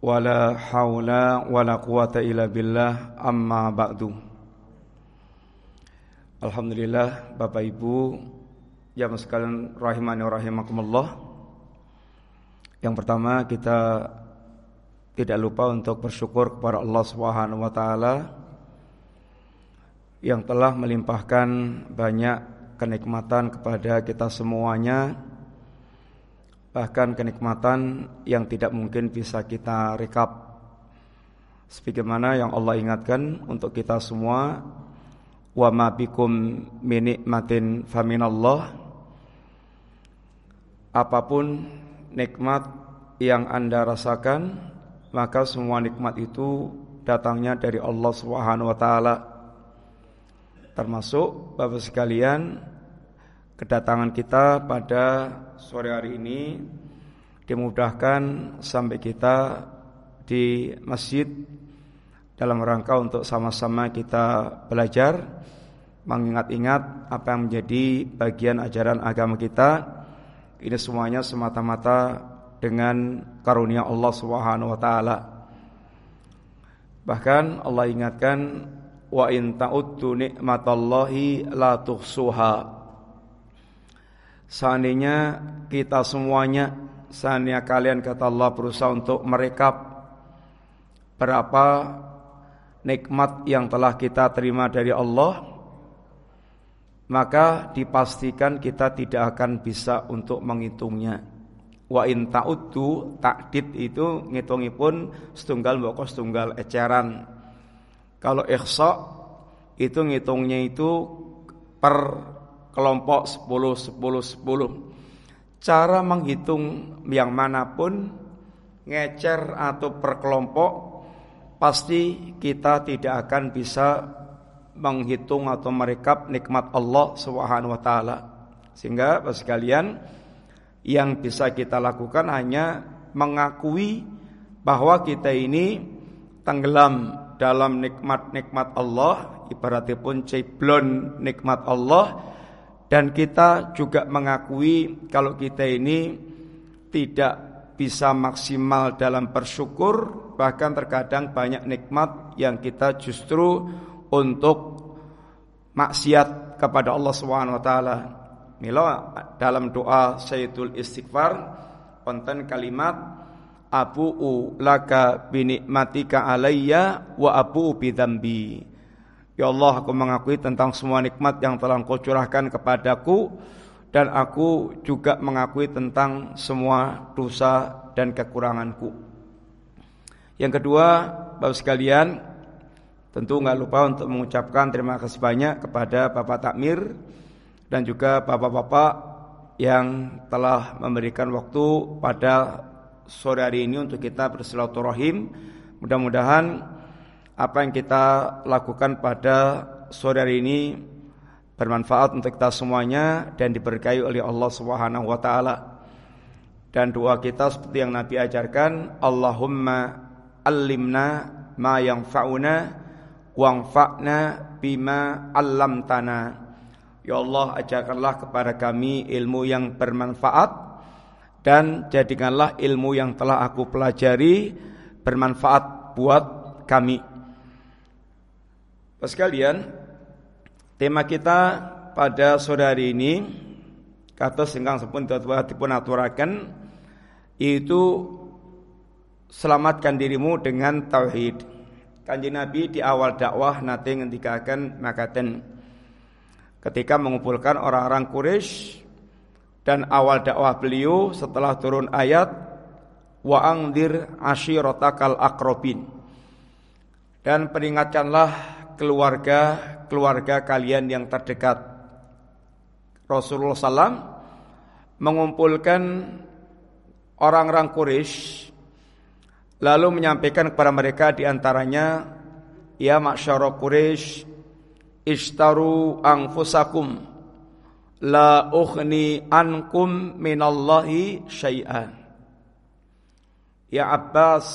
wala haula wala quwata illa billah amma ba'du. Alhamdulillah Bapak Ibu jamaah sekalian rahimani rahimakumullah. Yang pertama kita tidak lupa untuk bersyukur kepada Allah Subhanahu wa taala yang telah melimpahkan banyak kenikmatan kepada kita semuanya bahkan kenikmatan yang tidak mungkin bisa kita rekap. Sebagaimana yang Allah ingatkan untuk kita semua wa ma bikum min nikmatin faminallah apa pun nikmat yang Anda rasakan maka semua nikmat itu datangnya dari Allah taala. Termasuk Bapak sekalian kedatangan kita pada sore hari ini dimudahkan sampai kita di masjid dalam rangka untuk sama-sama kita belajar mengingat-ingat apa yang menjadi bagian ajaran agama kita. Ini semuanya semata-mata dengan karunia Allah Subhanahu wa taala. Bahkan Allah ingatkan wa in ta'uddu nikmatallahi la tuhsuha Seandainya kita semuanya Seandainya kalian kata Allah berusaha untuk merekap Berapa nikmat yang telah kita terima dari Allah Maka dipastikan kita tidak akan bisa untuk menghitungnya Wa in ta'uddu takdid itu ngitungi pun setunggal mboko setunggal eceran. Kalau ikhsa itu ngitungnya itu per kelompok 10 10 10. Cara menghitung yang mana pun ngecer atau per kelompok pasti kita tidak akan bisa menghitung atau merekap nikmat Allah Subhanahu wa taala. Sehingga Bapak sekalian yang bisa kita lakukan hanya mengakui bahwa kita ini tenggelam dalam nikmat-nikmat Allah ibaratnya pun ceblon nikmat Allah dan kita juga mengakui kalau kita ini tidak bisa maksimal dalam bersyukur bahkan terkadang banyak nikmat yang kita justru untuk maksiat kepada Allah taala. Milo dalam doa Sayyidul Istighfar konten kalimat Abu'u laka binikmatika alayya wa abu'u bidambi Ya Allah aku mengakui tentang semua nikmat yang telah engkau curahkan kepadaku Dan aku juga mengakui tentang semua dosa dan kekuranganku. Yang kedua Bapak sekalian Tentu nggak lupa untuk mengucapkan terima kasih banyak kepada Bapak Takmir Dan juga Bapak-Bapak yang telah memberikan waktu pada sore hari ini untuk kita bersilaturahim. Mudah-mudahan apa yang kita lakukan pada sore hari ini bermanfaat untuk kita semuanya dan diberkahi oleh Allah Subhanahu wa. Dan doa kita seperti yang Nabi ajarkan, Allahumma allimna ma yanfa'una wanfa'na bima 'allamtana. Ya Allah, ajarkanlah kepada kami ilmu yang bermanfaat dan jadikanlah ilmu yang telah aku pelajari bermanfaat buat kami. Bapak sekalian, tema kita pada sore hari ini kata singkang sepun dipun aturaken itu selamatkan dirimu dengan tauhid. Kanji Nabi di awal dakwah nate ngendikaken makaten ketika mengumpulkan orang-orang Quraisy dan awal dakwah beliau setelah turun ayat wa angdir ashiratakal akrobin dan peringatkanlah keluarga-keluarga kalian yang terdekat. Rasulullah SAW mengumpulkan orang-orang Quraisy lalu menyampaikan kepada mereka di antaranya ya masyara Quraisy ishtaru anfusakum la ukhni ankum minallahi syai'an ya Abbas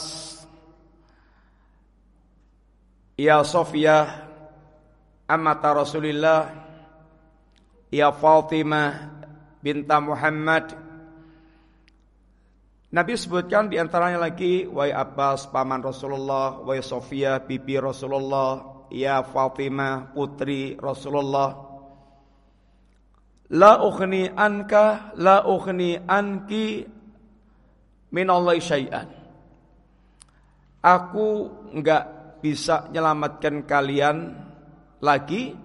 Ya Sofiyah Amata Rasulillah Ya Fatimah Binta Muhammad Nabi sebutkan di antaranya lagi Wai Abbas paman Rasulullah, Wai Sofia bibi Rasulullah, ya Fatimah putri Rasulullah. La ukhni anka la ukhni anki min Allah syai'an. Aku enggak bisa menyelamatkan kalian lagi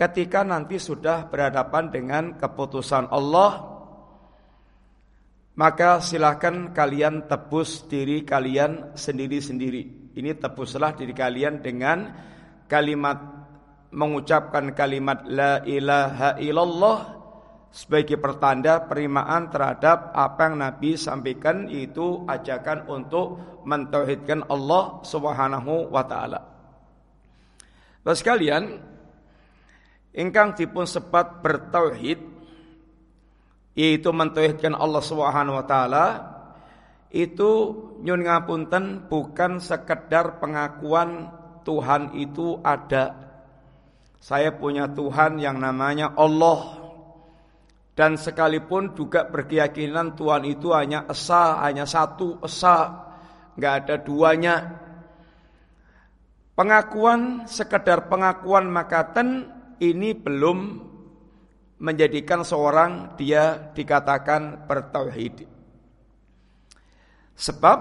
ketika nanti sudah berhadapan dengan keputusan Allah maka silahkan kalian tebus diri kalian sendiri-sendiri. Ini tebuslah diri kalian dengan kalimat mengucapkan kalimat la ilaha illallah sebagai pertanda perimaan terhadap apa yang Nabi sampaikan itu ajakan untuk mentauhidkan Allah Subhanahu wa taala. Bapak sekalian, ingkang dipun sebat bertauhid yaitu mentauhidkan Allah Subhanahu wa taala itu nyun ngapunten bukan sekedar pengakuan Tuhan itu ada. Saya punya Tuhan yang namanya Allah. Dan sekalipun juga berkeyakinan Tuhan itu hanya esa, hanya satu esa, nggak ada duanya. Pengakuan sekedar pengakuan makaten ini belum menjadikan seorang dia dikatakan bertauhid. Sebab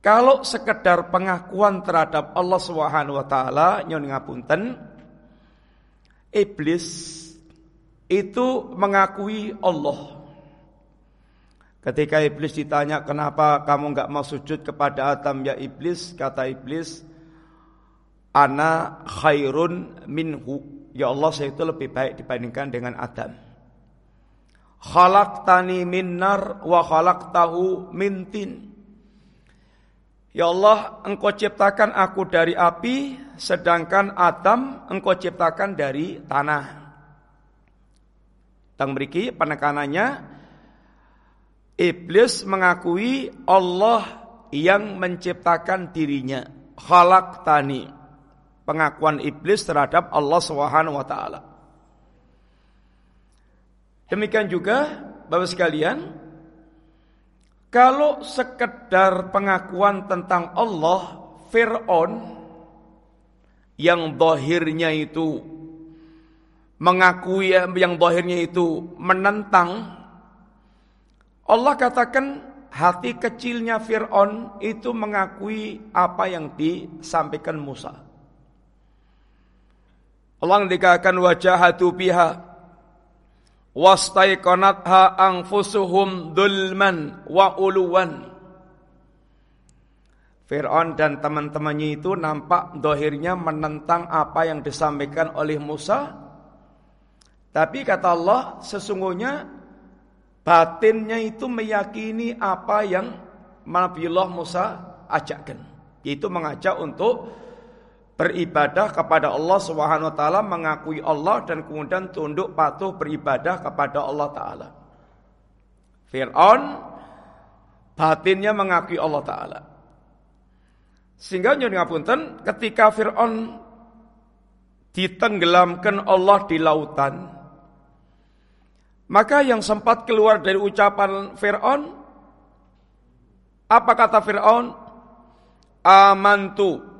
kalau sekedar pengakuan terhadap Allah Subhanahu wa taala nyon ngapunten iblis itu mengakui Allah. Ketika iblis ditanya kenapa kamu enggak mau sujud kepada Adam ya iblis, kata iblis, ana khairun minhu Ya Allah saya itu lebih baik dibandingkan dengan Adam. Khalaqtani min nar wa khalaqtahu min tin. Ya Allah, engkau ciptakan aku dari api, sedangkan Adam engkau ciptakan dari tanah. Tang beriki penekanannya, Iblis mengakui Allah yang menciptakan dirinya. Khalaqtani pengakuan iblis terhadap Allah Subhanahu wa taala. Demikian juga Bapak sekalian, kalau sekedar pengakuan tentang Allah, Fir'aun yang dohirnya itu mengakui yang dohirnya itu menentang Allah katakan hati kecilnya Fir'aun itu mengakui apa yang disampaikan Musa. Allah dikatakan wajahatu biha wastaiqanatha anfusuhum dulman wa uluwan Fir'aun dan teman-temannya itu nampak dohirnya menentang apa yang disampaikan oleh Musa. Tapi kata Allah, sesungguhnya batinnya itu meyakini apa yang Nabiullah Musa ajakkan. Yaitu mengajak untuk beribadah kepada Allah Subhanahu wa taala, mengakui Allah dan kemudian tunduk patuh beribadah kepada Allah taala. Firaun batinnya mengakui Allah taala. Sehingga nyuwun ngapunten ketika Firaun ditenggelamkan Allah di lautan, maka yang sempat keluar dari ucapan Firaun apa kata Firaun? Amantu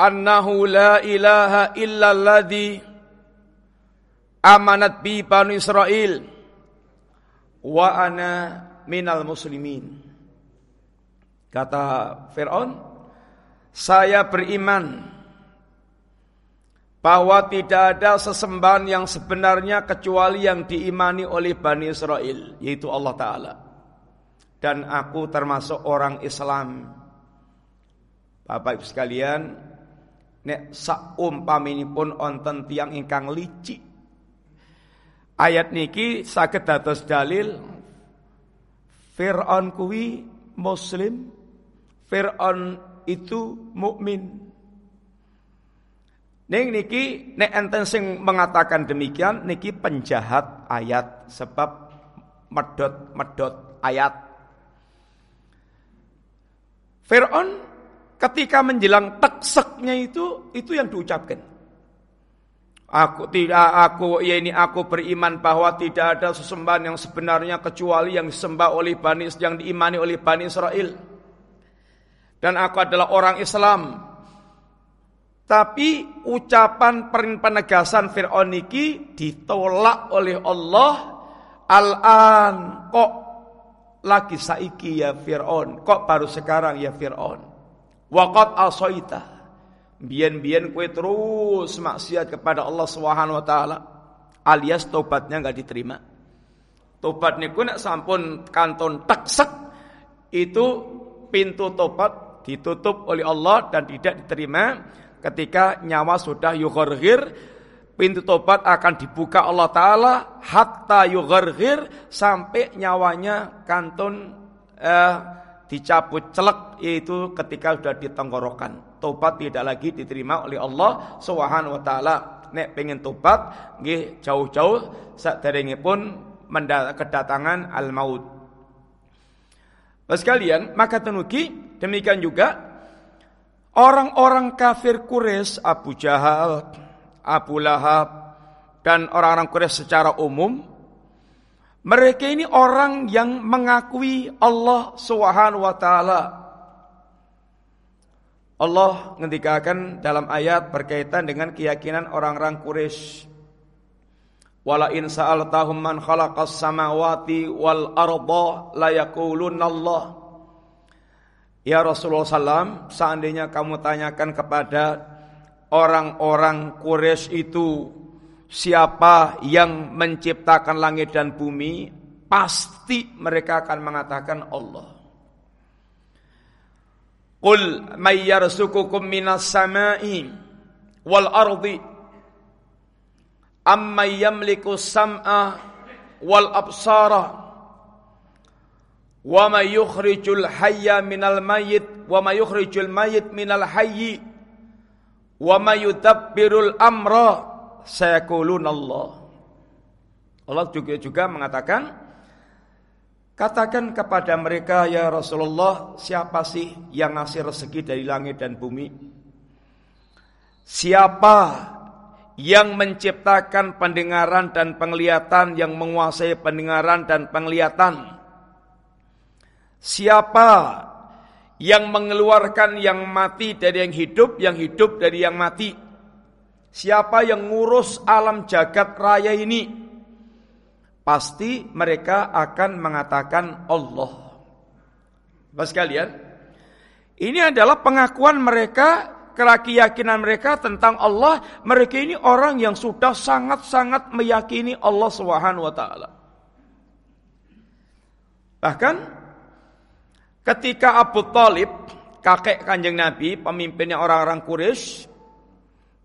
annahu la ilaha illalladzi amanat bi banu Israel wa ana minal muslimin. Kata Fir'aun, saya beriman bahwa tidak ada sesembahan yang sebenarnya kecuali yang diimani oleh Bani Israel, yaitu Allah Ta'ala. Dan aku termasuk orang Islam. Bapak Ibu sekalian, nek sak umpaminipun onten tiang ingkang licik ayat niki saged dados dalil Fir'aun kuwi muslim Fir'aun itu mukmin Ning niki nek enten sing mengatakan demikian niki penjahat ayat sebab medot-medot ayat. Fir'aun Ketika menjelang tekseknya itu, itu yang diucapkan. Aku tidak aku ya ini aku beriman bahwa tidak ada sesembahan yang sebenarnya kecuali yang disembah oleh Bani yang diimani oleh Bani Israel. Dan aku adalah orang Islam. Tapi ucapan penegasan Fir'aun ini ditolak oleh Allah. Al-an kok lagi saiki ya Fir'aun. Kok baru sekarang ya Fir'aun. Waqat asoita Bian-bian kue terus maksiat kepada Allah Subhanahu wa alias tobatnya nggak diterima. Tobat niku nek sampun kanton taksek itu pintu tobat ditutup oleh Allah dan tidak diterima ketika nyawa sudah yugharghir pintu tobat akan dibuka Allah taala hatta yugharghir sampai nyawanya kanton eh, dicabut celek yaitu ketika sudah ditenggorokan. Tobat tidak lagi diterima oleh Allah Subhanahu wa taala. Nek pengen tobat nggih jauh-jauh pun kedatangan al maut. Sekalian, maka tenuki demikian juga orang-orang kafir Quraisy Abu Jahal, Abu Lahab dan orang-orang Quraisy secara umum mereka ini orang yang mengakui Allah Subhanahu wa taala. Allah ngendikakan dalam ayat berkaitan dengan keyakinan orang-orang Quraisy. Wala in sa'altahum man khalaqas samawati wal arda la Allah. Ya Rasulullah SAW, seandainya kamu tanyakan kepada orang-orang Quraisy itu siapa yang menciptakan langit dan bumi, pasti mereka akan mengatakan Allah. Qul may yarsukukum minas sama'i wal ardi amma yamliku sam'a wal absara wa may yukhrijul hayya minal mayyit wa may yukhrijul mayyit minal hayyi wa may yudabbirul amra sayaqulun Allah. Allah juga juga mengatakan katakan kepada mereka ya Rasulullah siapa sih yang ngasih rezeki dari langit dan bumi? Siapa yang menciptakan pendengaran dan penglihatan yang menguasai pendengaran dan penglihatan? Siapa yang mengeluarkan yang mati dari yang hidup, yang hidup dari yang mati? Siapa yang ngurus alam jagat raya ini? Pasti mereka akan mengatakan Allah. Bapak sekalian, ini adalah pengakuan mereka, keyakinan mereka tentang Allah. Mereka ini orang yang sudah sangat-sangat meyakini Allah Subhanahu. Bahkan ketika Abu Talib, kakek kanjeng Nabi, pemimpinnya orang-orang Quraisy,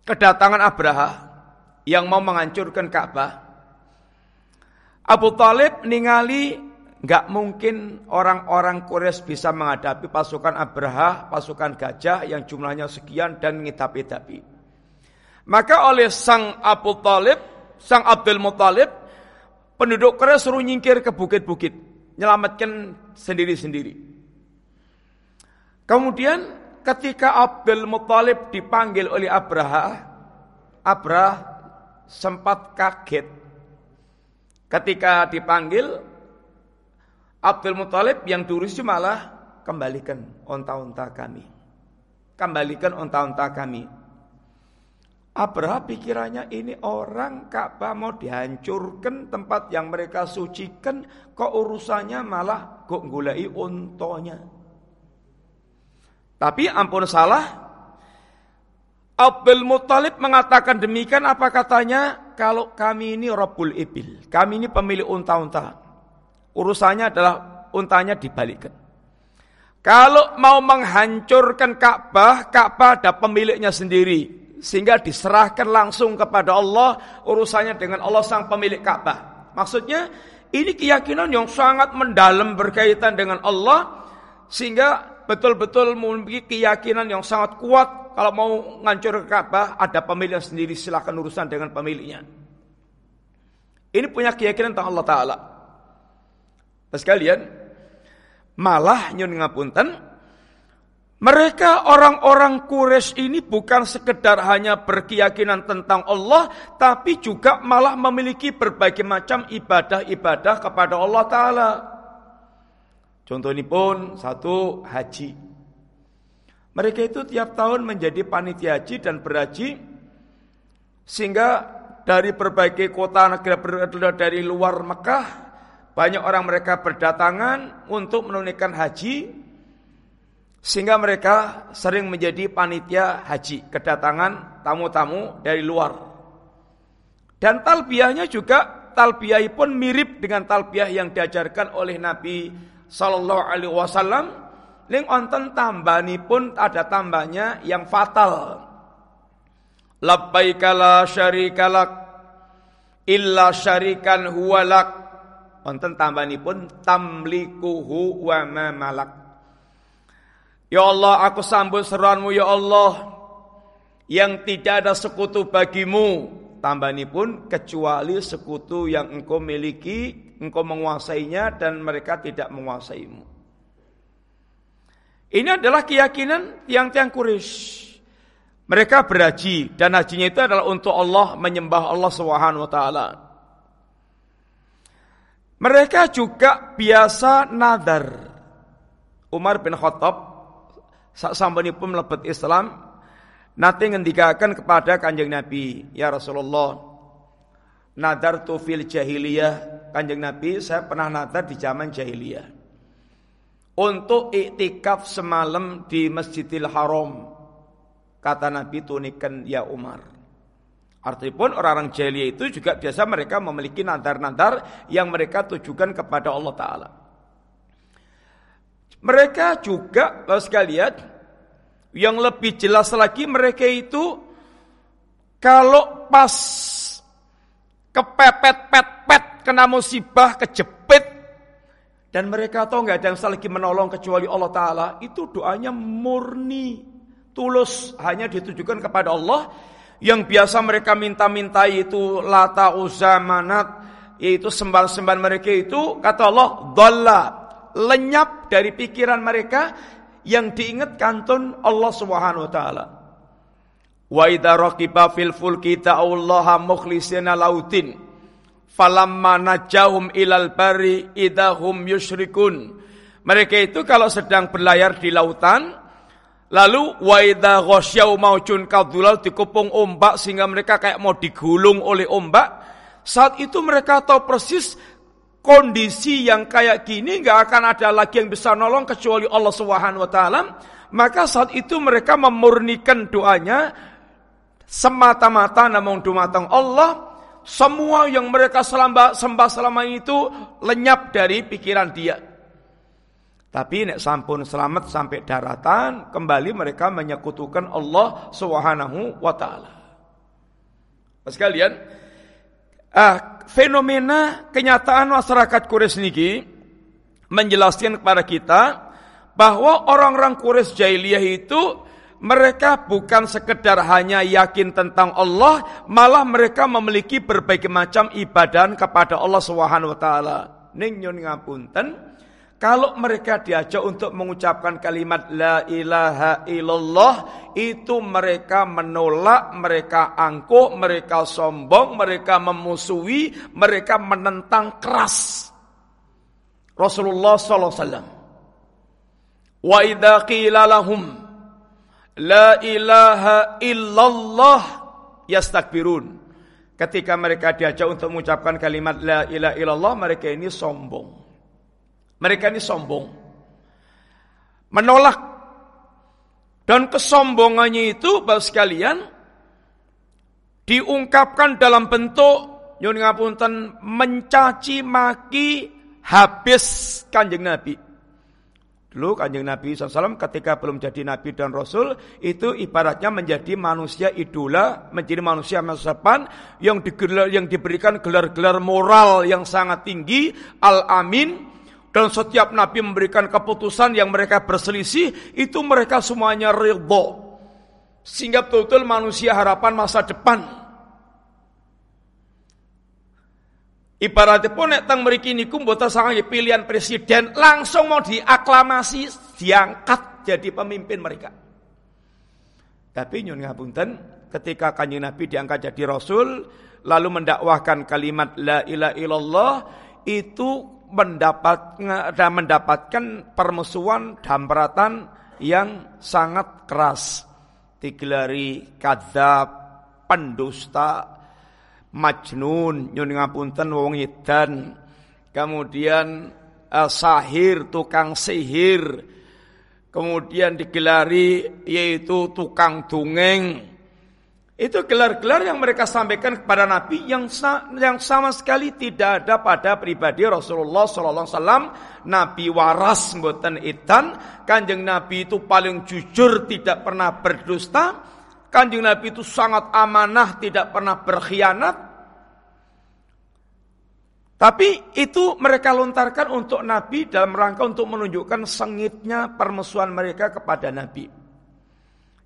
kedatangan Abraha yang mau menghancurkan Ka'bah. Abu Talib ningali nggak mungkin orang-orang Quraisy bisa menghadapi pasukan Abraha, pasukan gajah yang jumlahnya sekian dan ngitapi-tapi. Maka oleh sang Abu Talib, sang Abdul Muthalib, penduduk Quraisy suruh nyingkir ke bukit-bukit, menyelamatkan sendiri-sendiri. Kemudian Ketika Abdul Muthalib dipanggil oleh Abraha, Abraha sempat kaget. Ketika dipanggil, Abdul Muthalib yang turis malah kembalikan onta-onta kami. Kembalikan onta-onta kami. Abraha pikirannya ini orang Ka'bah mau dihancurkan tempat yang mereka sucikan kok urusannya malah kok gulai ontonya. Tapi ampun salah, Abdul Muttalib mengatakan demikian apa katanya? Kalau kami ini Rabbul Ibil, kami ini pemilik unta-unta. Urusannya adalah untanya dibalikkan. Kalau mau menghancurkan Ka'bah, Ka'bah ada pemiliknya sendiri. Sehingga diserahkan langsung kepada Allah, urusannya dengan Allah sang pemilik Ka'bah. Maksudnya, ini keyakinan yang sangat mendalam berkaitan dengan Allah, sehingga betul-betul memiliki keyakinan yang sangat kuat kalau mau ngancur Ka'bah ada pemilik sendiri silahkan urusan dengan pemiliknya. Ini punya keyakinan tentang Allah Taala. Pas kalian malah nyun ngapunten Mereka orang-orang Quraisy ini bukan sekedar hanya berkeyakinan tentang Allah, tapi juga malah memiliki berbagai macam ibadah-ibadah kepada Allah Ta'ala. Contoh ini pun satu haji. Mereka itu tiap tahun menjadi panitia haji dan berhaji, sehingga dari berbagai kota negara dari luar Mekah, banyak orang mereka berdatangan untuk menunaikan haji sehingga mereka sering menjadi panitia haji, kedatangan tamu-tamu dari luar. Dan talbiyahnya juga talbiyah pun mirip dengan talbiyah yang diajarkan oleh Nabi sallallahu alaihi wasallam. Ling onten tambani pun ada tambahnya yang fatal. Labbaika la syarikalak illa syarikan huwalak. Onten tambani pun tamlikuhu wa ma malak. Ya Allah aku sambut seruanmu ya Allah Yang tidak ada sekutu bagimu Tambah ini pun kecuali sekutu yang engkau miliki Engkau menguasainya dan mereka tidak menguasaimu Ini adalah keyakinan tiang-tiang Quraisy. Mereka berhaji dan hajinya itu adalah untuk Allah menyembah Allah Subhanahu wa taala. Mereka juga biasa nadar. Umar bin Khattab pun mlebet Islam nate ngendikaken kepada Kanjeng Nabi, "Ya Rasulullah, nadar tu fil jahiliyah." Kanjeng Nabi, saya pernah nadar di zaman jahiliyah. Untuk iktikaf semalam di Masjidil Haram. Kata Nabi tunikan ya Umar. Artinya pun orang-orang jahiliyah itu juga biasa mereka memiliki nadar-nadar yang mereka tujukan kepada Allah Ta'ala. Mereka juga Bapak sekalian yang lebih jelas lagi mereka itu kalau pas kepepet-pet-pet kena musibah kejepit dan mereka tahu nggak ada yang lagi menolong kecuali Allah Taala itu doanya murni tulus. Hanya ditujukan kepada Allah. Yang biasa mereka minta-minta itu lata uzamanat yaitu sembahan-sembahan mereka itu kata Allah dalla lenyap dari pikiran mereka yang diingat kantun Allah Subhanahu wa taala. Wa idza raqiba fil fulki ta'allaha mukhlisina lautin falamma najahum ilal bari idahum yusyrikun. Mereka itu kalau sedang berlayar di lautan lalu wa idza ghasyau maujun kadulal dikepung ombak sehingga mereka kayak mau digulung oleh ombak saat itu mereka tahu persis kondisi yang kayak gini nggak akan ada lagi yang bisa nolong kecuali Allah Subhanahu wa taala, maka saat itu mereka memurnikan doanya semata-mata namun dumatang Allah semua yang mereka sembah, sembah selama itu lenyap dari pikiran dia. Tapi nek sampun selamat sampai daratan, kembali mereka menyekutukan Allah Subhanahu wa taala. Sekalian, ah, fenomena kenyataan masyarakat Quraisy niki menjelaskan kepada kita bahwa orang-orang Quraisy jahiliyah itu mereka bukan sekedar hanya yakin tentang Allah, malah mereka memiliki berbagai macam ibadah kepada Allah Subhanahu wa taala. Ning nyun ngapunten, kalau mereka diajak untuk mengucapkan kalimat La ilaha illallah Itu mereka menolak, mereka angkuh, mereka sombong, mereka memusuhi Mereka menentang keras. Rasulullah SAW Wa idha qila lahum La ilaha illallah Yastakbirun. Ketika mereka diajak untuk mengucapkan kalimat La ilaha illallah Mereka ini sombong mereka ini sombong. Menolak. Dan kesombongannya itu, Bapak sekalian, diungkapkan dalam bentuk nyun ngapunten mencaci maki habis kanjeng Nabi. Dulu kanjeng Nabi SAW ketika belum jadi Nabi dan Rasul itu ibaratnya menjadi manusia idola, menjadi manusia masa yang, yang diberikan gelar-gelar moral yang sangat tinggi, al-amin, dan setiap nabi memberikan keputusan yang mereka berselisih, itu mereka semuanya ridho. Sehingga betul-betul manusia harapan masa depan. Ibaratipun nek teng mriki niku sangat pilihan presiden langsung mau diaklamasi diangkat jadi pemimpin mereka. Tapi nyun ngapunten ketika kanjeng Nabi diangkat jadi rasul lalu mendakwahkan kalimat la ilaha illallah itu mendapat dan mendapatkan permusuhan damratan yang sangat keras. Digelari kadzab pendusta majnun nyun ngapunten wong edan. Kemudian uh, sahir tukang sihir. Kemudian digelari yaitu tukang dungeng itu gelar-gelar yang mereka sampaikan kepada Nabi yang yang sama sekali tidak ada pada pribadi Rasulullah Sallallahu Wasallam. Nabi waras mboten itan, kanjeng Nabi itu paling jujur, tidak pernah berdusta. Kanjeng Nabi itu sangat amanah, tidak pernah berkhianat. Tapi itu mereka lontarkan untuk Nabi dalam rangka untuk menunjukkan sengitnya permusuhan mereka kepada Nabi.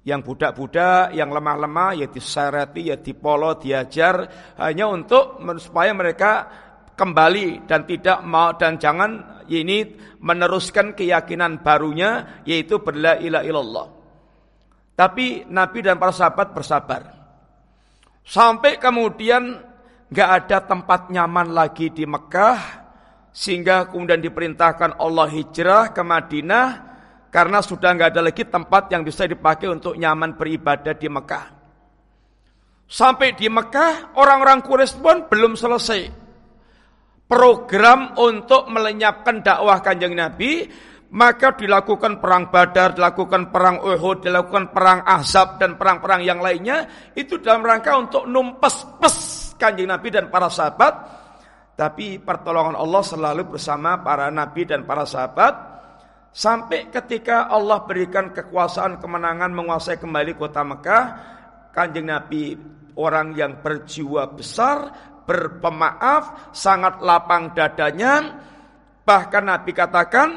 Yang budak-budak, yang lemah-lemah ya disereti, ya dipolo, diajar hanya untuk supaya mereka kembali dan tidak mau dan jangan ini meneruskan keyakinan barunya yaitu berla ilaha illallah. Tapi Nabi dan para sahabat bersabar. Sampai kemudian nggak ada tempat nyaman lagi di Mekah sehingga kemudian diperintahkan Allah hijrah ke Madinah karena sudah nggak ada lagi tempat yang bisa dipakai untuk nyaman beribadah di Mekah. Sampai di Mekah orang-orang Quraisy pun belum selesai program untuk melenyapkan dakwah kanjeng Nabi maka dilakukan perang Badar, dilakukan perang Uhud, dilakukan perang Ahzab dan perang-perang yang lainnya itu dalam rangka untuk numpes-pes kanjeng Nabi dan para sahabat. Tapi pertolongan Allah selalu bersama para nabi dan para sahabat. Sampai ketika Allah berikan kekuasaan kemenangan menguasai kembali kota Mekah, kanjeng Nabi orang yang berjiwa besar, berpemaaf, sangat lapang dadanya. Bahkan Nabi katakan,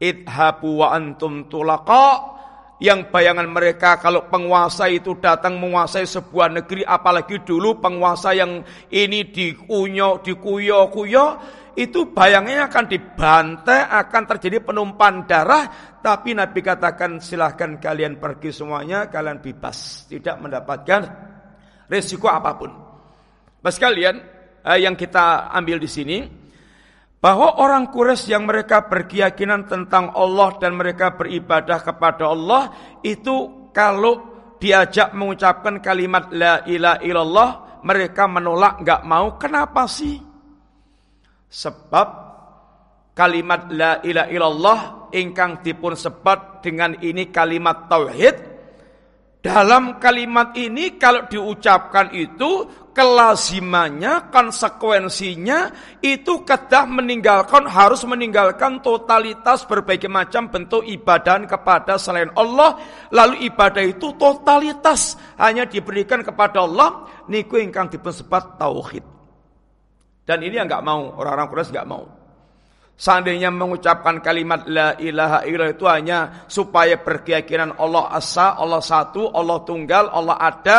idhabu wa antum tulaqa yang bayangan mereka kalau penguasa itu datang menguasai sebuah negeri apalagi dulu penguasa yang ini dikunyo dikuyo-kuyo itu bayangnya akan dibantai akan terjadi penumpahan darah. Tapi Nabi katakan silahkan kalian pergi semuanya kalian bebas. Tidak mendapatkan resiko apa pun. Mas kalian eh, yang kita ambil di sini bahwa orang Quraisy yang mereka berkeyakinan tentang Allah dan mereka beribadah kepada Allah itu kalau diajak mengucapkan kalimat la ilaha illallah mereka menolak nggak mau. Kenapa sih sebab kalimat la ilaha illallah ingkang dipun sebat dengan ini kalimat tauhid dalam kalimat ini kalau diucapkan itu kelazimannya, konsekuensinya itu kedah meninggalkan harus meninggalkan totalitas berbagai macam bentuk ibadah kepada selain Allah. Lalu ibadah itu totalitas hanya diberikan kepada Allah. Niku ingkang disebut tauhid. Dan ini yang nggak mau orang-orang Quraisy nggak mau. Seandainya mengucapkan kalimat la ilaha illallah itu hanya supaya berkeyakinan Allah asa, Allah satu, Allah tunggal, Allah ada,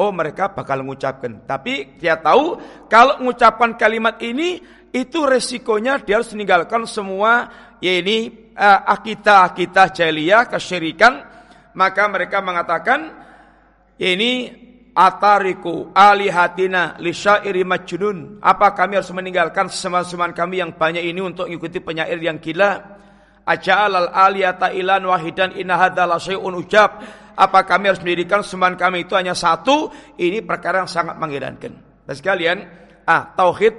oh mereka bakal mengucapkan. Tapi dia tahu kalau mengucapkan kalimat ini itu resikonya dia harus meninggalkan semua ya ini uh, akidah akidah jahiliyah kesyirikan maka mereka mengatakan ini atariku alihatina lisyairi majnun. Apa kami harus meninggalkan seman-seman kami yang banyak ini untuk mengikuti penyair yang gila? Aja'al al aliyata ilan wahidan inna hadzal syai'un ujab. Apa kami harus mendirikan seman kami itu hanya satu? Ini perkara yang sangat mengherankan. Dan sekalian, ah tauhid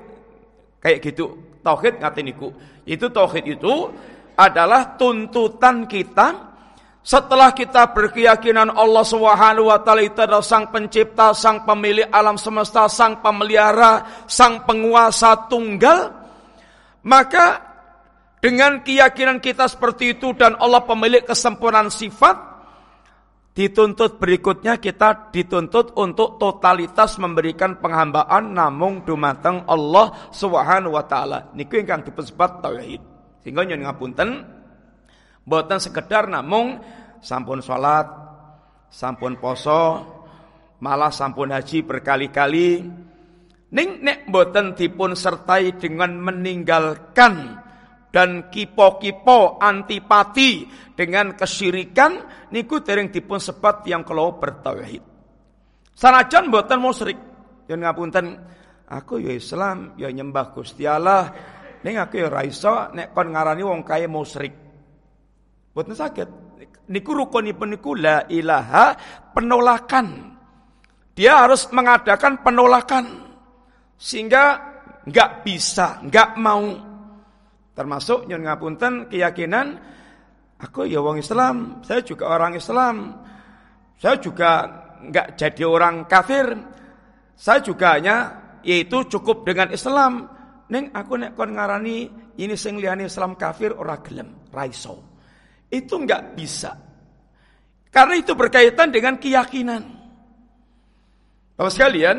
kayak gitu. Tauhid ngatiniku. Itu tauhid itu adalah tuntutan kita setelah kita berkeyakinan Allah Subhanahu wa taala itu adalah sang pencipta, sang pemilik alam semesta, sang pemelihara, sang penguasa tunggal, maka dengan keyakinan kita seperti itu dan Allah pemilik kesempurnaan sifat, dituntut berikutnya kita dituntut untuk totalitas memberikan penghambaan namung dumateng Allah Subhanahu wa taala. Niku ingkang disebut tauhid. Sehingga nyuwun ngapunten Boten sekedar namung sampun sholat, sampun poso, malah sampun haji berkali-kali. Ning nek boten dipun sertai dengan meninggalkan dan kipo-kipo antipati dengan kesyirikan niku dereng dipun sebat yang kalau bertauhid. Sanajan boten musyrik. Yen ngapunten, aku ya Islam, ya nyembah Gusti Allah, ning aku ya ra iso nek kon ngarani wong kaya musyrik. Boten sakit. Niku rukunipun niku la ilaha penolakan. Dia harus mengadakan penolakan sehingga nggak bisa, nggak mau. Termasuk nyun ngapunten keyakinan aku ya wong Islam, saya juga orang Islam. Saya juga nggak jadi orang kafir. Saya juga hanya yaitu cukup dengan Islam. Neng aku nek kon ngarani ini sing liyane Islam kafir ora gelem, raiso. Itu nggak bisa. Karena itu berkaitan dengan keyakinan. Bapak sekalian,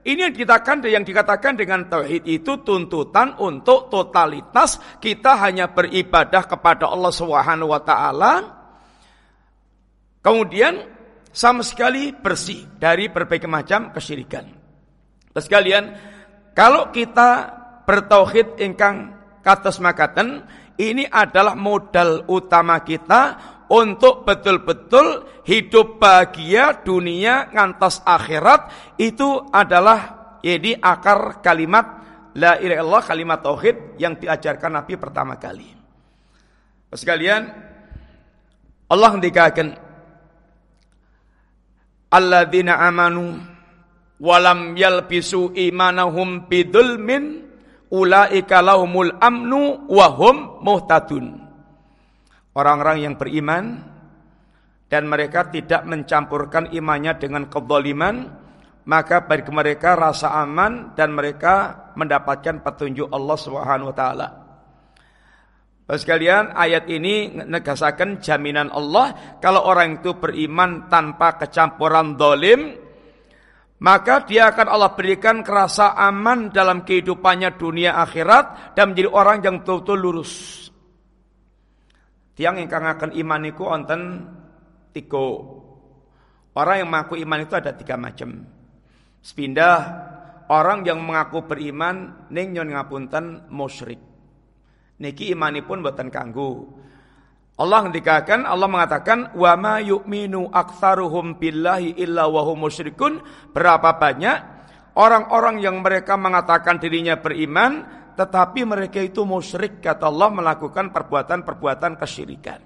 ini yang dikatakan yang dikatakan dengan tauhid itu tuntutan untuk totalitas kita hanya beribadah kepada Allah Subhanahu wa taala. Kemudian sama sekali bersih dari berbagai macam kesyirikan. Terus sekalian, kalau kita bertauhid ingkang kados makaten, ini adalah modal utama kita untuk betul-betul hidup bahagia dunia ngantos akhirat itu adalah jadi akar kalimat la ilaha kalimat tauhid yang diajarkan Nabi pertama kali. Sekalian Allah dikatakan alladzina amanu walam yalbisu imanahum bidulmin ulaika lahumul amnu wahum muhtadun orang-orang yang beriman dan mereka tidak mencampurkan imannya dengan kezaliman maka bagi mereka rasa aman dan mereka mendapatkan petunjuk Allah Subhanahu wa taala. Sekalian ayat ini negasakan jaminan Allah kalau orang itu beriman tanpa kecampuran dolim maka dia akan Allah berikan kerasa aman dalam kehidupannya dunia akhirat dan menjadi orang yang betul-betul lurus. Tiang ingkang akan iman iku wonten tiga. Orang yang mengaku iman itu ada tiga macam. Sepindah orang yang mengaku beriman ning nyon ngapunten musyrik. Niki imanipun boten kanggo. Allah ngendikaken Allah mengatakan wa ma yu'minu aktsaruhum billahi illa wa musyrikun. Berapa banyak orang-orang yang mereka mengatakan dirinya beriman tetapi mereka itu musyrik kata Allah melakukan perbuatan-perbuatan kesyirikan.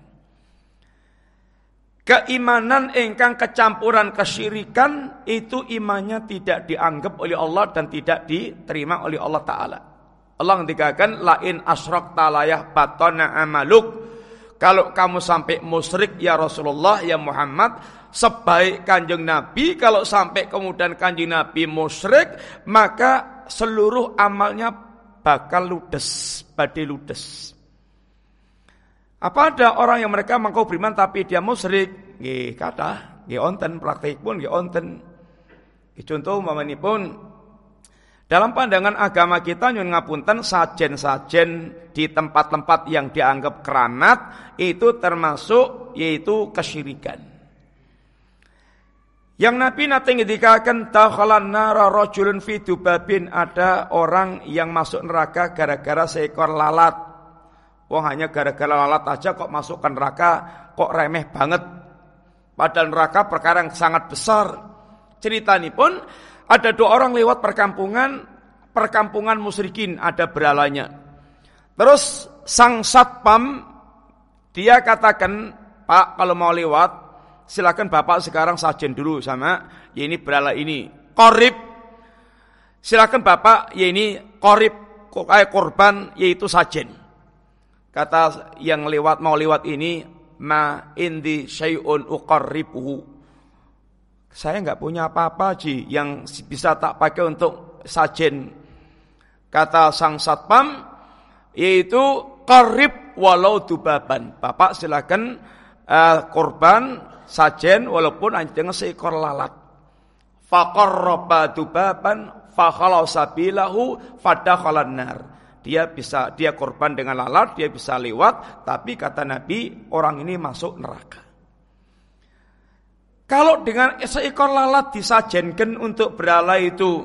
Keimanan engkang kecampuran kesyirikan itu imannya tidak dianggap oleh Allah dan tidak diterima oleh Allah Ta'ala. Allah mengatakan lain asrok talayah batona amaluk. Kalau kamu sampai musyrik ya Rasulullah ya Muhammad sebaik kanjeng Nabi kalau sampai kemudian kanjeng Nabi musyrik maka seluruh amalnya bakal ludes, badai ludes. Apa ada orang yang mereka mengkau beriman tapi dia musyrik? Nggih, kata, nggih onten praktik pun nggih onten. Contoh pun dalam pandangan agama kita nyun ngapunten sajen-sajen di tempat-tempat yang dianggap keramat itu termasuk yaitu kesyirikan. Yang Nabi nanti ngedikakan dakhalan nara rajulun fi dubabin ada orang yang masuk neraka gara-gara seekor lalat. Wong hanya gara-gara lalat aja kok masuk ke neraka kok remeh banget. Padahal neraka perkara yang sangat besar. Cerita ini pun ada dua orang lewat perkampungan, perkampungan musyrikin ada beralanya. Terus sang satpam dia katakan, "Pak, kalau mau lewat silakan Bapak sekarang sajen dulu sama ya ini berala ini. Korib. Silakan Bapak ya ini korib kayak korban yaitu sajen. Kata yang lewat mau lewat ini ma indi syai'un uqarribuhu. Saya nggak punya apa-apa Ji yang bisa tak pakai untuk sajen. Kata sang satpam yaitu korib walau dubaban. Bapak silakan uh, korban sajen walaupun anjing seekor lalat. Faqarraba dubaban fakhalau sabilahu fadakhalan nar. Dia bisa dia korban dengan lalat, dia bisa lewat, tapi kata Nabi orang ini masuk neraka. Kalau dengan seekor lalat disajenkan untuk berala itu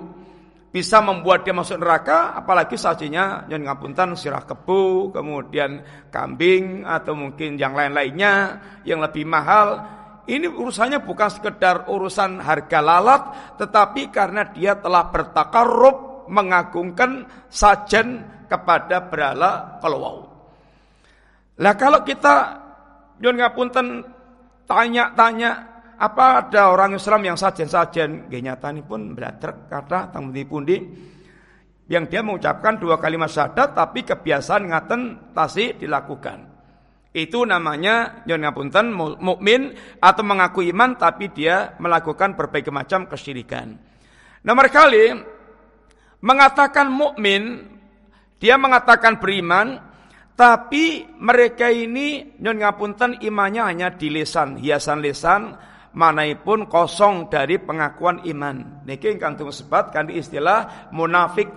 bisa membuat dia masuk neraka apalagi sajinya yang ngapunten sirah kebu kemudian kambing atau mungkin yang lain-lainnya yang lebih mahal. Ini urusannya bukan sekedar urusan harga lalat tetapi karena dia telah bertakarrub mengagungkan sajen kepada berhala kalau lah kalau kita yang ngapunten tanya-tanya apa ada orang Islam yang sajen-sajen nggih pun belajar kata tang pundi yang dia mengucapkan dua kalimat syahadat tapi kebiasaan ngaten tasi dilakukan. Itu namanya yang ngapunten mukmin atau mengaku iman tapi dia melakukan berbagai macam kesyirikan. Nomor kali mengatakan mukmin dia mengatakan beriman tapi mereka ini nyon ngapunten imannya hanya di lisan, hiasan lisan, manaipun kosong dari pengakuan iman. Niki ingkang sebat kanthi istilah munafik.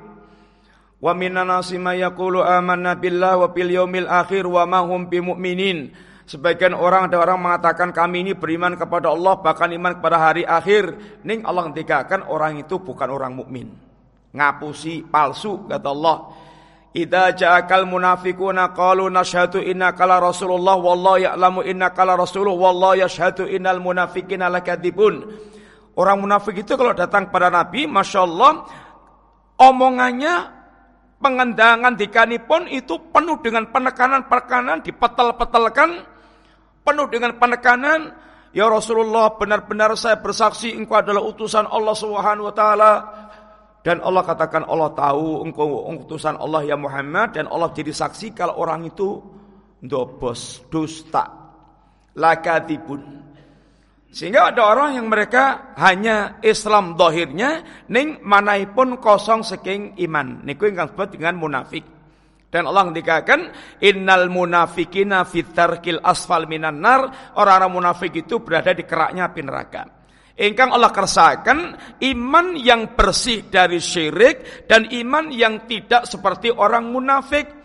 Wa minan nasi yaqulu amanna billah wa bil yaumil akhir wa ma hum bimumin. Sebagian orang ada orang mengatakan kami ini beriman kepada Allah bahkan iman kepada hari akhir. Ning Allah ngendikaken orang itu bukan orang mukmin. Ngapusi palsu kata Allah. Idza ja'akal munafiquna qalu nashhadu innaka la rasulullah wallahu ya'lamu innaka la rasuluh wallahu yashhadu innal munafiqina lakadzibun. Orang munafik itu kalau datang pada Nabi, Masya Allah, omongannya, pengendangan dikanipun itu penuh dengan penekanan-penekanan, dipetel-petelkan, penuh dengan penekanan, Ya Rasulullah benar-benar saya bersaksi engkau adalah utusan Allah Subhanahu wa taala dan Allah katakan Allah tahu engkau utusan Allah ya Muhammad dan Allah jadi saksi kalau orang itu dobos, dusta, lakatibun. Sehingga ada orang yang mereka hanya Islam dohirnya, ning manaipun kosong saking iman. Niku yang disebut dengan munafik. Dan Allah dikatakan innal munafikina fitarkil asfal minan nar. Orang-orang munafik itu berada di keraknya api neraka. Ingkang Allah kersakan iman yang bersih dari syirik dan iman yang tidak seperti orang munafik.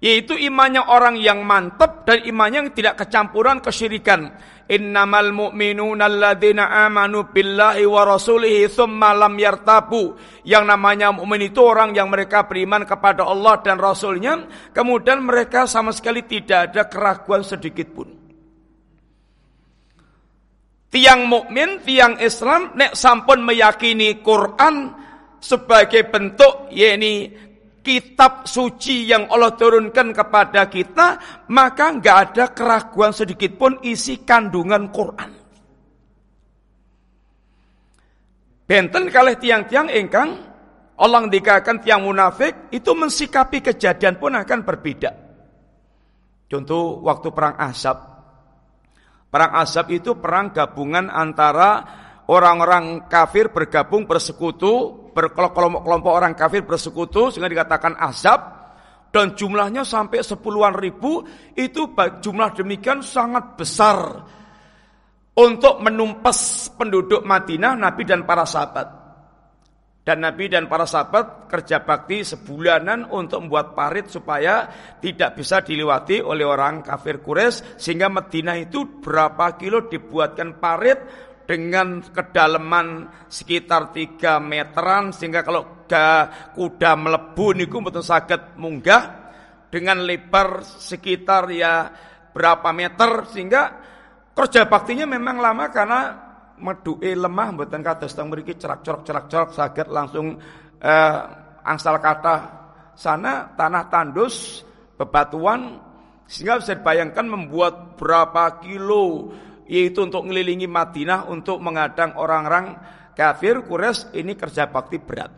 Yaitu imannya orang yang mantap dan imannya yang tidak kecampuran kesyirikan. Innamal mu'minuna alladzina amanu billahi wa rasulihi thumma lam yartabu. Yang namanya mukmin itu orang yang mereka beriman kepada Allah dan Rasulnya. Kemudian mereka sama sekali tidak ada keraguan sedikit pun. Tiang mukmin, tiang Islam nek sampun meyakini Quran sebagai bentuk yakni kitab suci yang Allah turunkan kepada kita, maka nggak ada keraguan sedikit pun isi kandungan Quran. Benten kalih tiang-tiang ingkang Allah dikatakan tiang munafik itu mensikapi kejadian pun akan berbeda. Contoh waktu perang Ahzab Perang Azab itu perang gabungan antara orang-orang kafir bergabung bersekutu, berkelompok-kelompok orang kafir bersekutu sehingga dikatakan Azab dan jumlahnya sampai sepuluhan ribu itu jumlah demikian sangat besar untuk menumpas penduduk Madinah Nabi dan para sahabat. Dan Nabi dan para sahabat kerja bakti sebulanan untuk membuat parit supaya tidak bisa dilewati oleh orang kafir Quraisy sehingga Madinah itu berapa kilo dibuatkan parit dengan kedalaman sekitar 3 meteran sehingga kalau kuda melebu niku betul sakit munggah dengan lebar sekitar ya berapa meter sehingga kerja baktinya memang lama karena meduke lemah mboten kados teng mriki cerak-cerak cerak-cerak saged langsung eh, angsal kata sana tanah tandus bebatuan sehingga bisa dibayangkan membuat berapa kilo yaitu untuk mengelilingi Madinah untuk mengadang orang-orang kafir Quraisy ini kerja bakti berat.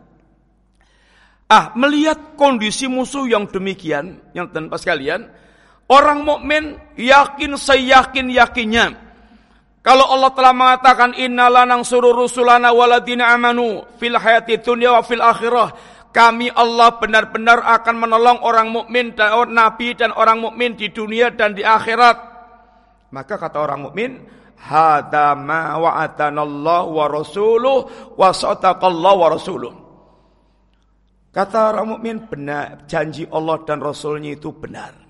Ah, melihat kondisi musuh yang demikian, yang tanpa sekalian, orang mukmin yakin seyakin yakinnya kalau Allah telah mengatakan innalanang suruh rusulana waladina amanu fil hayati dunya wa fil akhirah, kami Allah benar-benar akan menolong orang mukmin dan orang nabi dan orang mukmin di dunia dan di akhirat. Maka kata orang mukmin, hada ma wa'atanallahu wa rasuluh wa sadaqallahu wa rasuluh. Kata orang mukmin benar, janji Allah dan Rasulnya itu benar.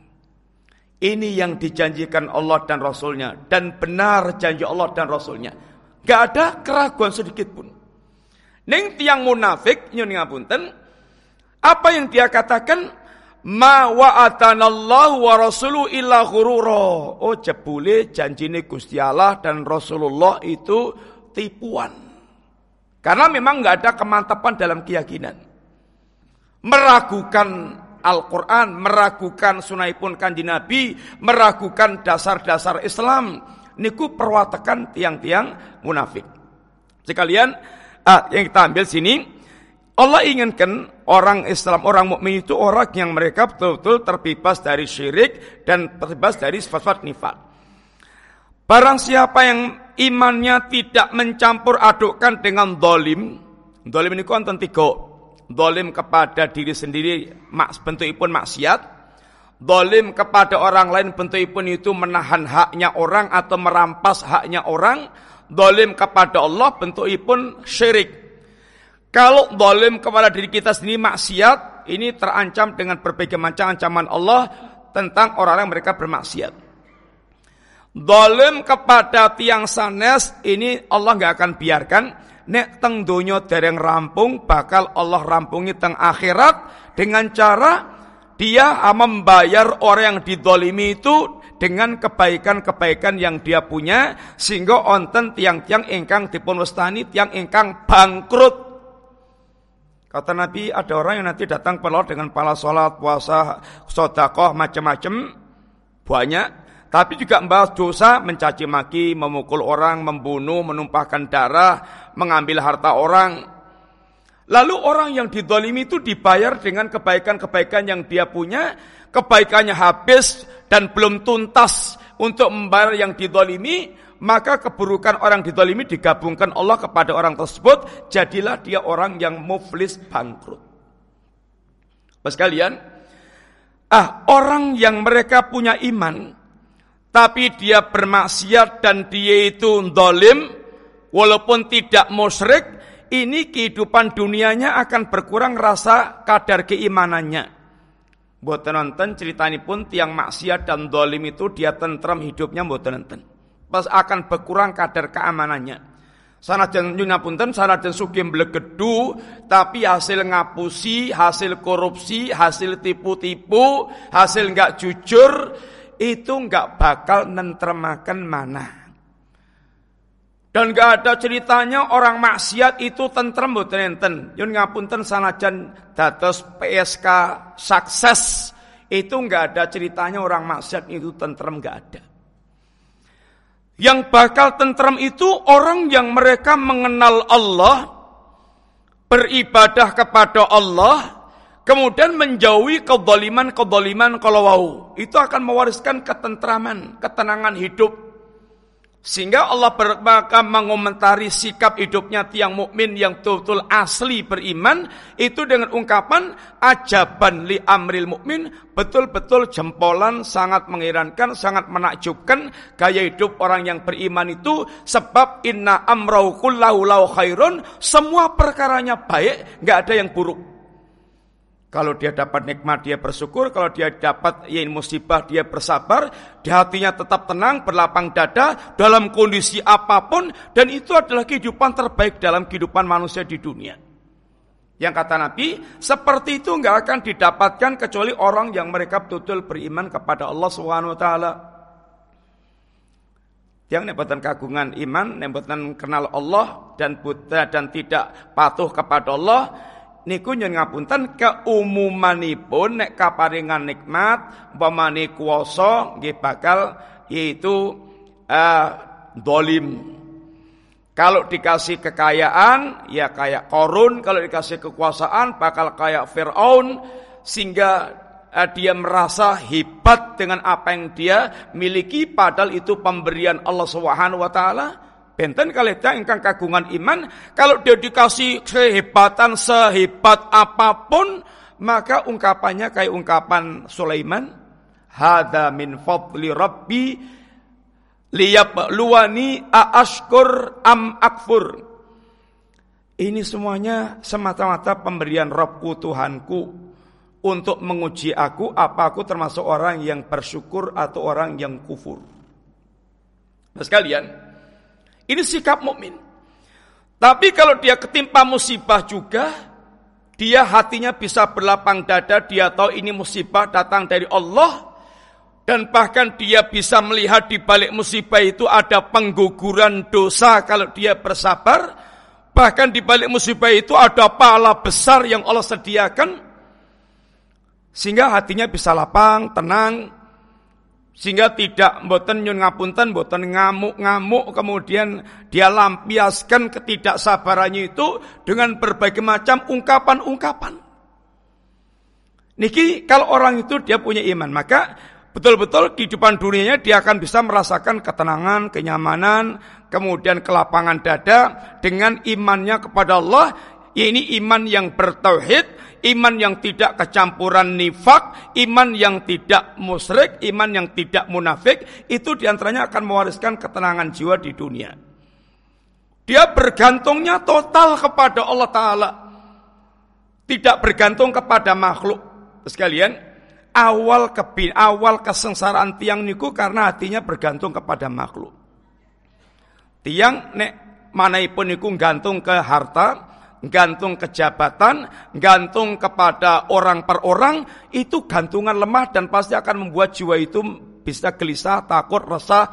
Ini yang dijanjikan Allah dan Rasulnya. Dan benar janji Allah dan Rasulnya. Gak ada keraguan sedikit pun. Ning tiang munafik nyun ngapunten apa yang dia katakan ma wa'atanallahu wa rasulu illa ghurura. Oh jebule janjine Gusti Allah dan Rasulullah itu tipuan. Karena memang nggak ada kemantapan dalam keyakinan. Meragukan Al-Quran, meragukan sunaipun kanji Nabi, meragukan dasar-dasar Islam. Niku perwatakan tiang-tiang munafik. Sekalian, ah, yang kita ambil sini, Allah inginkan orang Islam, orang mukmin itu orang yang mereka betul-betul terbebas dari syirik dan terbebas dari sifat-sifat nifat. Barang siapa yang imannya tidak mencampur adukkan dengan dolim, dolim ini konten tiga, dolim kepada diri sendiri, mak bentukipun maksiat, dolim kepada orang lain bentukipun itu menahan haknya orang atau merampas haknya orang, dolim kepada Allah bentukipun syirik kalau dolim kepada diri kita sendiri maksiat, ini terancam dengan berbagai macam ancaman Allah tentang orang yang mereka bermaksiat. Dolim kepada tiang sanes ini Allah nggak akan biarkan. Nek teng dunyo dereng rampung, bakal Allah rampungi teng akhirat dengan cara dia membayar orang yang didolimi itu dengan kebaikan-kebaikan yang dia punya sehingga onten tiang-tiang ingkang dipun wastani tiang ingkang bangkrut Kata Nabi ada orang yang nanti datang pelot dengan pala sholat, puasa, sodakoh, macam-macam. Banyak. Tapi juga membahas dosa, mencaci maki, memukul orang, membunuh, menumpahkan darah, mengambil harta orang. Lalu orang yang didolimi itu dibayar dengan kebaikan-kebaikan yang dia punya. Kebaikannya habis dan belum tuntas untuk membayar yang didolimi maka keburukan orang didolimi digabungkan Allah kepada orang tersebut, jadilah dia orang yang muflis bangkrut. Pas kalian, ah orang yang mereka punya iman, tapi dia bermaksiat dan dia itu dolim, walaupun tidak musyrik, ini kehidupan dunianya akan berkurang rasa kadar keimanannya. Buat nonton ceritanya pun tiang maksiat dan dolim itu dia tentram hidupnya buat nonton pas akan berkurang kadar keamanannya. Sanajan nyunapunten sanajan sugih blegedu tapi hasil ngapusi, hasil korupsi, hasil tipu-tipu, hasil nggak jujur itu nggak bakal nentremaken mana. Dan gak ada ceritanya orang maksiat itu tentrem enten. Yun ngapunten sanajan dados PSK sukses itu nggak ada ceritanya orang maksiat itu tentrem nggak ada. Yang bakal tentram itu orang yang mereka mengenal Allah, beribadah kepada Allah, kemudian menjauhi kedoliman-kedoliman kalau wau. Itu akan mewariskan ketentraman, ketenangan hidup sehingga Allah bakal mengomentari sikap hidupnya tiang mukmin yang betul-betul asli beriman itu dengan ungkapan ajaban li amril mukmin betul-betul jempolan sangat mengherankan, sangat menakjubkan gaya hidup orang yang beriman itu sebab inna amrau kullahu khairun semua perkaranya baik, nggak ada yang buruk. Kalau dia dapat nikmat dia bersyukur, kalau dia dapat ya musibah dia bersabar, di hatinya tetap tenang, berlapang dada dalam kondisi apa pun dan itu adalah kehidupan terbaik dalam kehidupan manusia di dunia. Yang kata Nabi, seperti itu nggak akan didapatkan kecuali orang yang mereka betul-betul beriman kepada Allah Subhanahu wa taala. Yang nebatan kagungan iman, nebatan kenal Allah dan buta dan tidak patuh kepada Allah, niku nyun ngapunten keumumanipun nek kaparingan nikmat umpamane kuwasa nggih bakal yaitu uh, dolim. Kalau dikasih kekayaan ya kayak korun. Kalau dikasih kekuasaan bakal kayak Fir'aun. Sehingga uh, dia merasa hebat dengan apa yang dia miliki padahal itu pemberian Allah Subhanahu wa taala Benten kalih ingkang kagungan iman, kalau dia dikasih kehebatan sehebat apa pun, maka ungkapannya kayak ungkapan Sulaiman, hada min fadli rabbi luani aashkur am akfur. Ini semuanya semata-mata pemberian Robku Tuhanku untuk menguji aku apa aku termasuk orang yang bersyukur atau orang yang kufur. Nah sekalian, ini sikap mukmin. Tapi kalau dia ketimpa musibah juga, dia hatinya bisa berlapang dada, dia tahu ini musibah datang dari Allah, dan bahkan dia bisa melihat di balik musibah itu ada pengguguran dosa kalau dia bersabar, bahkan di balik musibah itu ada pahala besar yang Allah sediakan, sehingga hatinya bisa lapang, tenang, sehingga tidak boten nyun ngapunten, boten ngamuk-ngamuk, kemudian dia lampiaskan ketidaksabarannya itu dengan berbagai macam ungkapan-ungkapan. Niki kalau orang itu dia punya iman, maka betul-betul di depan dunianya dia akan bisa merasakan ketenangan, kenyamanan, kemudian kelapangan dada dengan imannya kepada Allah. Ini iman yang bertauhid, iman yang tidak kecampuran nifak, iman yang tidak musyrik, iman yang tidak munafik, itu di antaranya akan mewariskan ketenangan jiwa di dunia. Dia bergantungnya total kepada Allah Ta'ala. Tidak bergantung kepada makhluk. Sekalian, awal kebin, awal kesengsaraan tiang niku karena hatinya bergantung kepada makhluk. Tiang nek manaipun niku gantung ke harta, gantung ke jabatan, gantung kepada orang per orang, itu gantungan lemah dan pasti akan membuat jiwa itu bisa gelisah, takut, resah,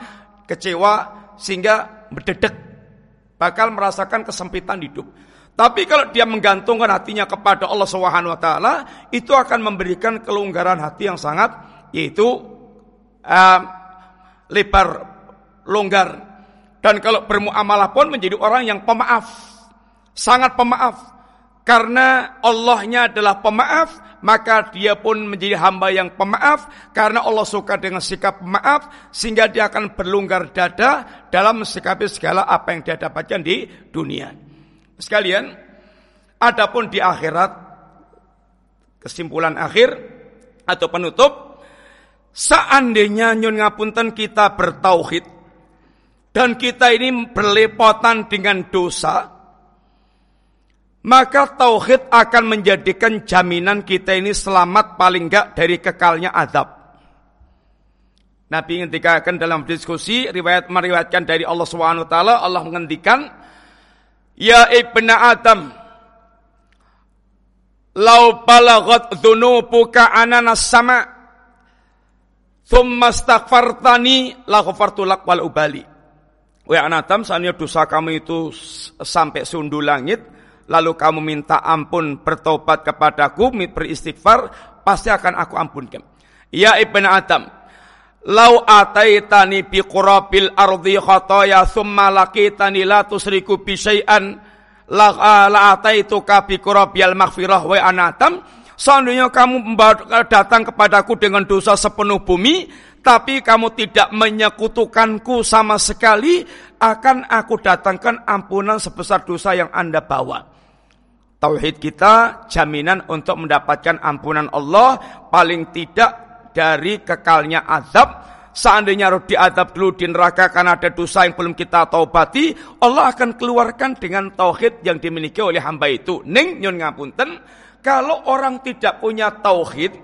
kecewa, sehingga berdedek. Bakal merasakan kesempitan hidup. Tapi kalau dia menggantungkan hatinya kepada Allah Subhanahu wa taala, itu akan memberikan kelonggaran hati yang sangat yaitu uh, lebar longgar. Dan kalau bermuamalah pun menjadi orang yang pemaaf sangat pemaaf. Karena Allahnya adalah pemaaf, maka dia pun menjadi hamba yang pemaaf. Karena Allah suka dengan sikap pemaaf, sehingga dia akan berlonggar dada dalam mensikapi segala apa yang dia dapatkan di dunia. Sekalian, adapun di akhirat, kesimpulan akhir atau penutup, seandainya nyun ngapunten kita bertauhid, dan kita ini berlepotan dengan dosa, maka tauhid akan menjadikan jaminan kita ini selamat paling enggak dari kekalnya azab. Nabi akan dalam diskusi riwayat meriwayatkan dari Allah Subhanahu wa taala Allah menghentikan Ya ibna Adam Lau balagat dhunubuka ananas sama Thumma astaghfartani la ghafartu lak wal ubali anak Adam, seandainya dosa kamu itu sampai sundu langit, lalu kamu minta ampun bertobat kepadaku, beristighfar, pasti akan aku ampunkan. Ya Ibn Adam, Lau ataitani bi qurabil ardi khataya thumma laqitani la tusriku bi syai'an la, la ataituka bi qurabil maghfirah wa anatam seandainya kamu datang kepadaku dengan dosa sepenuh bumi tapi kamu tidak menyekutukanku sama sekali akan aku datangkan ampunan sebesar dosa yang Anda bawa Tauhid kita jaminan untuk mendapatkan ampunan Allah paling tidak dari kekalnya azab. Seandainya harus diadab dulu di neraka karena ada dosa yang belum kita taubati, Allah akan keluarkan dengan tauhid yang dimiliki oleh hamba itu. Ning nyun ngapunten, kalau orang tidak punya tauhid,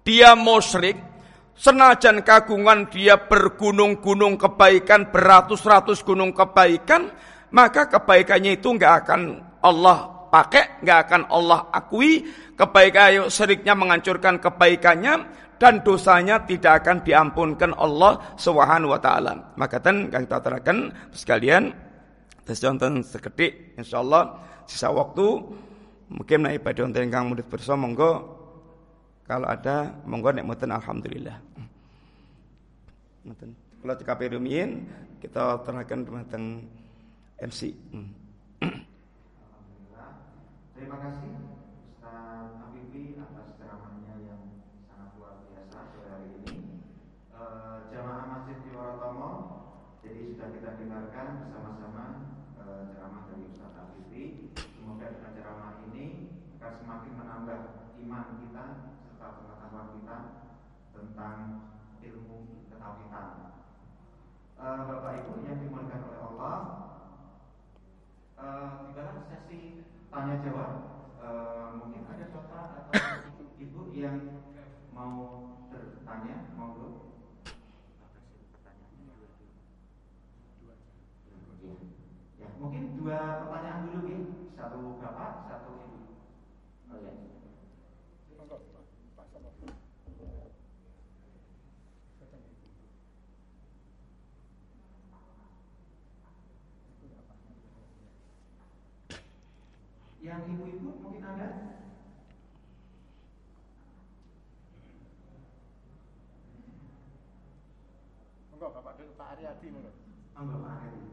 dia musyrik, senajan kagungan dia bergunung-gunung kebaikan, beratus-ratus gunung kebaikan, maka kebaikannya itu nggak akan Allah pakai, nggak akan Allah akui. Kebaikan seriknya menghancurkan kebaikannya dan dosanya tidak akan diampunkan Allah Subhanahu wa taala. Maka kan kita terangkan sekalian tes contoh seketik insyaallah sisa waktu mungkin naik pada untuk yang murid bersama monggo kalau ada monggo nek mboten alhamdulillah. Mboten. Kalau CKP rumiyin kita terangkan tentang MC. Hmm. Terima kasih Ustaz Afifi atas ceramahnya yang sangat luar biasa sore hari ini. E, jamaah Masjid Kiwarotomo, jadi sudah kita dengarkan bersama-sama e, ceramah dari Ustaz Afifi. Semoga dengan ceramah ini akan semakin menambah iman kita serta pengetahuan kita tentang ilmu ketawitan. E, Bapak Ibu yang dimuliakan oleh Allah, e, tibalah sesi tanya jawab e, mungkin ada bapak atau ibu yang mau bertanya mau belum ya. ya mungkin dua pertanyaan dulu ya satu bapak satu ibu. Oh ya. Yang ibu-ibu mungkin ada? Enggak, Bapak Pak Aryadi monggo. Monggo Pak Aryadi.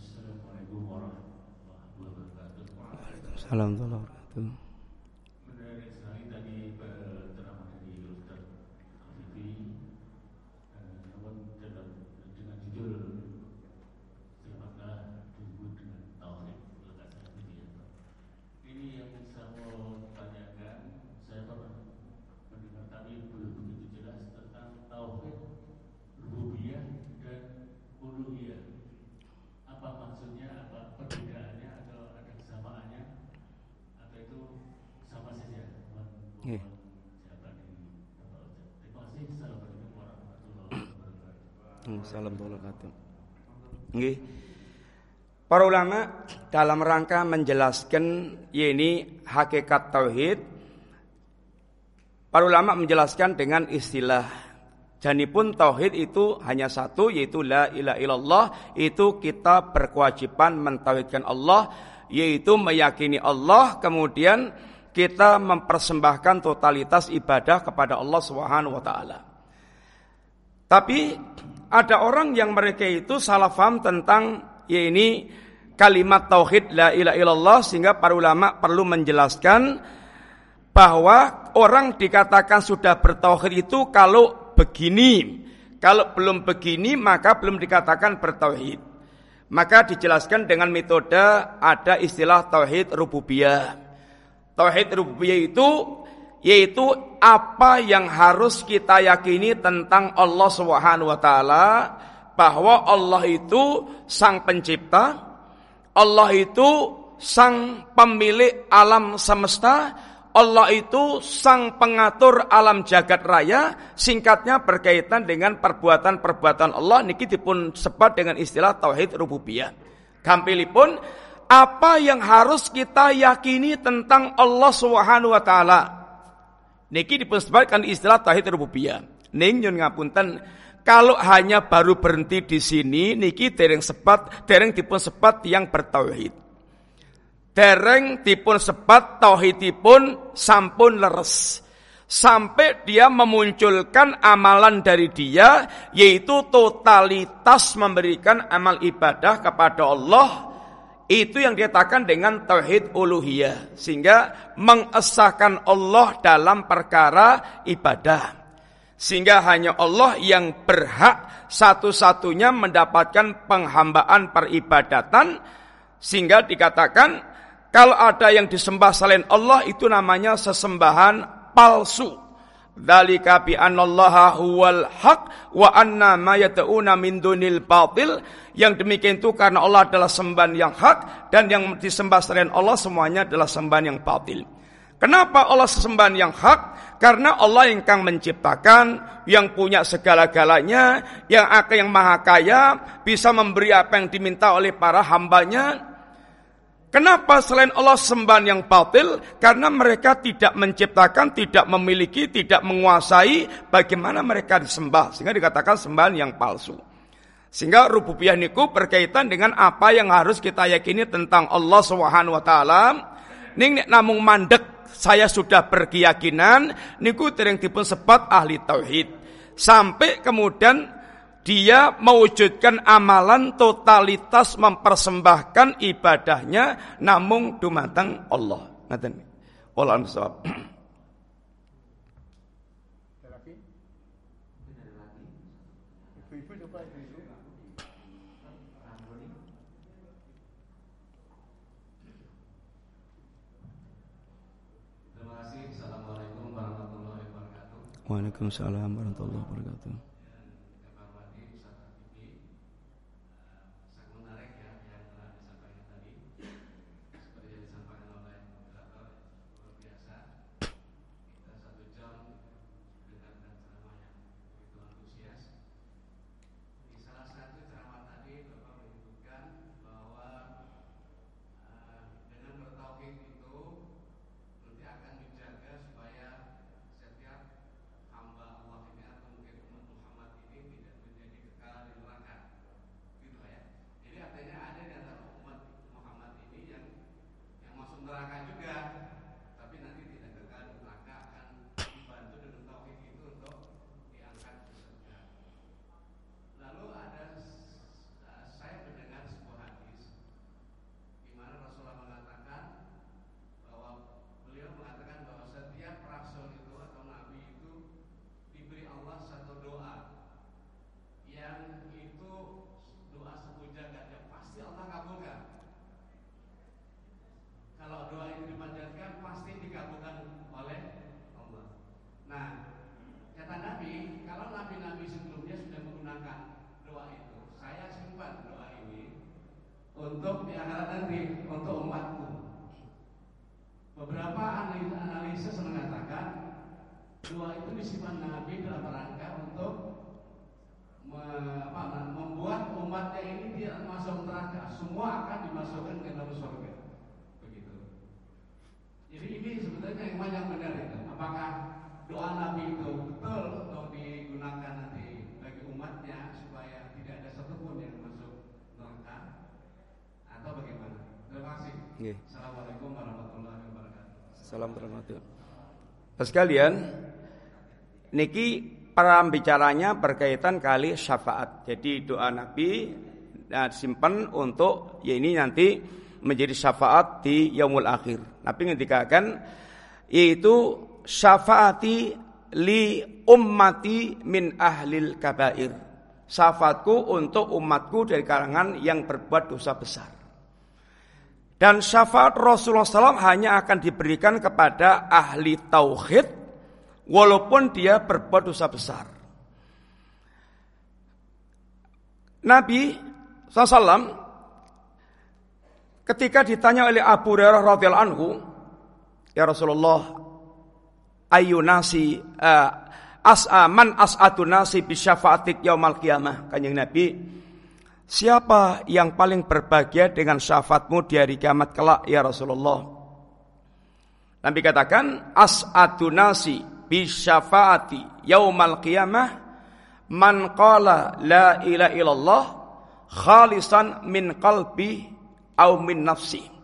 Assalamualaikum warahmatullahi wabarakatuh. Waalaikumsalam Salam Nggih. Para ulama dalam rangka menjelaskan ini hakikat tauhid Para ulama menjelaskan dengan istilah Janipun tauhid itu hanya satu yaitu la ilaha illallah itu kita berkewajiban mentauhidkan Allah yaitu meyakini Allah kemudian kita mempersembahkan totalitas ibadah kepada Allah Subhanahu wa taala. Tapi ada orang yang mereka itu salah faham tentang ya ini kalimat tauhid la ilaha illallah sehingga para ulama perlu menjelaskan bahwa orang dikatakan sudah bertauhid itu kalau begini, kalau belum begini maka belum dikatakan bertauhid. Maka dijelaskan dengan metode ada istilah tauhid rububiyah. Tauhid rububiyah itu yaitu apa yang harus kita yakini tentang Allah Subhanahu wa taala bahwa Allah itu sang pencipta, Allah itu sang pemilik alam semesta, Allah itu sang pengatur alam jagat raya, singkatnya berkaitan dengan perbuatan-perbuatan Allah niki dipun sebat dengan istilah tauhid rububiyah. Gampilipun apa yang harus kita yakini tentang Allah Subhanahu wa taala Niki dipersebutkan istilah tauhid rububiyah. Ning nyun ngapunten kalau hanya baru berhenti di sini niki dereng sepat dereng dipun sepat yang bertauhid. Dereng dipun sepat tauhidipun sampun leres. Sampai dia memunculkan amalan dari dia yaitu totalitas memberikan amal ibadah kepada Allah itu yang dikatakan dengan tauhid uluhiyah. Sehingga mengesahkan Allah dalam perkara ibadah. Sehingga hanya Allah yang berhak satu-satunya mendapatkan penghambaan peribadatan. Sehingga dikatakan kalau ada yang disembah selain Allah itu namanya sesembahan palsu Dalika bi anallaha huwal haq wa anna ma yad'una min dunil batil. Yang demikian itu karena Allah adalah sembahan yang hak dan yang disembah selain Allah semuanya adalah sembahan yang batil. Kenapa Allah sesembahan yang hak? Karena Allah yang kang menciptakan, yang punya segala-galanya, yang akan yang maha kaya, bisa memberi apa yang diminta oleh para hambanya, Kenapa selain Allah sembahan yang batil? Karena mereka tidak menciptakan, tidak memiliki, tidak menguasai bagaimana mereka disembah. Sehingga dikatakan sembahan yang palsu. Sehingga rububiyah niku berkaitan dengan apa yang harus kita yakini tentang Allah Subhanahu wa taala. Ning namung mandek saya sudah berkeyakinan niku dereng dipun sebat ahli tauhid. Sampai kemudian dia mewujudkan amalan totalitas mempersembahkan ibadahnya namung dumateng Allah. Ngaten. Wallahu a'lam. Waalaikumsalam warahmatullahi wabarakatuh. Jadi ini sebetulnya yang banyak benar itu. Apakah doa Nabi itu betul untuk digunakan nanti bagi umatnya supaya tidak ada satupun yang masuk neraka atau bagaimana? Terima kasih. Nggih. Assalamualaikum warahmatullahi wabarakatuh. Salam warahmatullahi Sekalian, niki para bicaranya berkaitan kali syafaat. Jadi doa Nabi nah, simpan untuk ya ini nanti menjadi syafaat di yaumul akhir. Nabi ngendikakan yaitu syafaati li ummati min ahlil kabair. Syafaatku untuk umatku dari kalangan yang berbuat dosa besar. Dan syafaat Rasulullah SAW hanya akan diberikan kepada ahli tauhid walaupun dia berbuat dosa besar. Nabi SAW ketika ditanya oleh Abu Hurairah radhiyallahu anhu, ya Rasulullah, ayu nasi uh, as'a man as'atu nasi bi syafaatik yaumal qiyamah. Kanjeng Nabi, Siapa yang paling berbahagia dengan syafaatmu di hari kiamat kelak ya Rasulullah? Nabi katakan as'atu nasi bi syafaati yaumal qiyamah man qala la ilaha illallah khalisan min qalbi au min nafsi.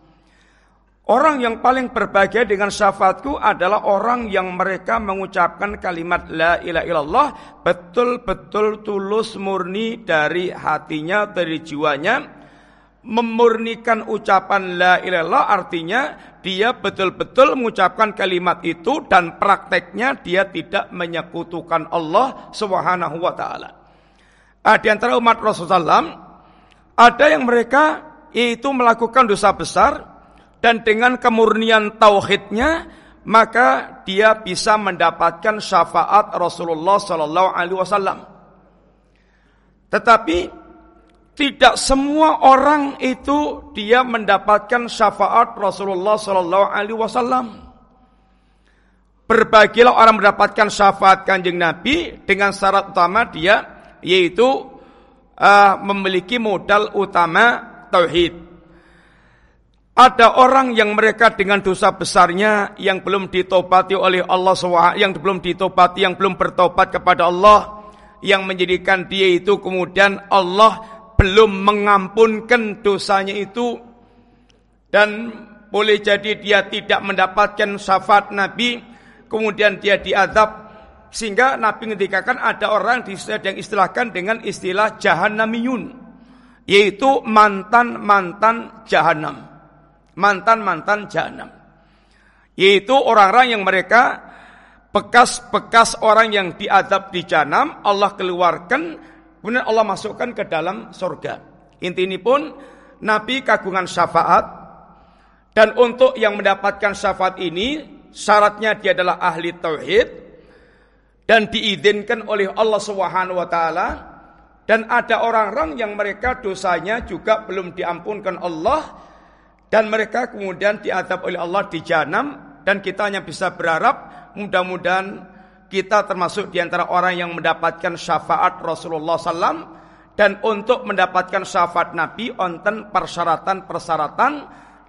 Orang yang paling berbahagia dengan syafaatku adalah orang yang mereka mengucapkan kalimat la ilaha illallah betul-betul tulus murni dari hatinya, dari jiwanya. Memurnikan ucapan la ilaha illallah artinya dia betul-betul mengucapkan kalimat itu dan prakteknya dia tidak menyekutukan Allah Subhanahu wa taala. Ah, di antara umat Rasulullah ada yang mereka itu melakukan dosa besar dan dengan kemurnian tauhidnya maka dia bisa mendapatkan syafaat Rasulullah Sallallahu Alaihi Wasallam. Tetapi tidak semua orang itu dia mendapatkan syafaat Rasulullah Sallallahu Alaihi Wasallam. Berbagilah orang mendapatkan syafaat kanjeng Nabi dengan syarat utama dia yaitu uh, memiliki modal utama tauhid. Ada orang yang mereka dengan dosa besarnya yang belum ditobati oleh Allah SWT, yang belum ditobati, yang belum bertobat kepada Allah, yang menjadikan dia itu kemudian Allah belum mengampunkan dosanya itu dan boleh jadi dia tidak mendapatkan syafaat Nabi, kemudian dia diadab sehingga Nabi ngendikakan ada orang yang istilahkan dengan istilah jahannamiyun yaitu mantan-mantan jahanam mantan-mantan jahanam. Yaitu orang-orang yang mereka bekas-bekas orang yang diadab di jahanam Allah keluarkan kemudian Allah masukkan ke dalam surga. Inti ini pun Nabi kagungan syafaat dan untuk yang mendapatkan syafaat ini syaratnya dia adalah ahli tauhid dan diizinkan oleh Allah Subhanahu wa taala dan ada orang-orang yang mereka dosanya juga belum diampunkan Allah dan mereka kemudian diadab oleh Allah di jahanam dan kita hanya bisa berharap mudah-mudahan kita termasuk di antara orang yang mendapatkan syafaat Rasulullah SAW dan untuk mendapatkan syafaat Nabi onten persyaratan-persyaratan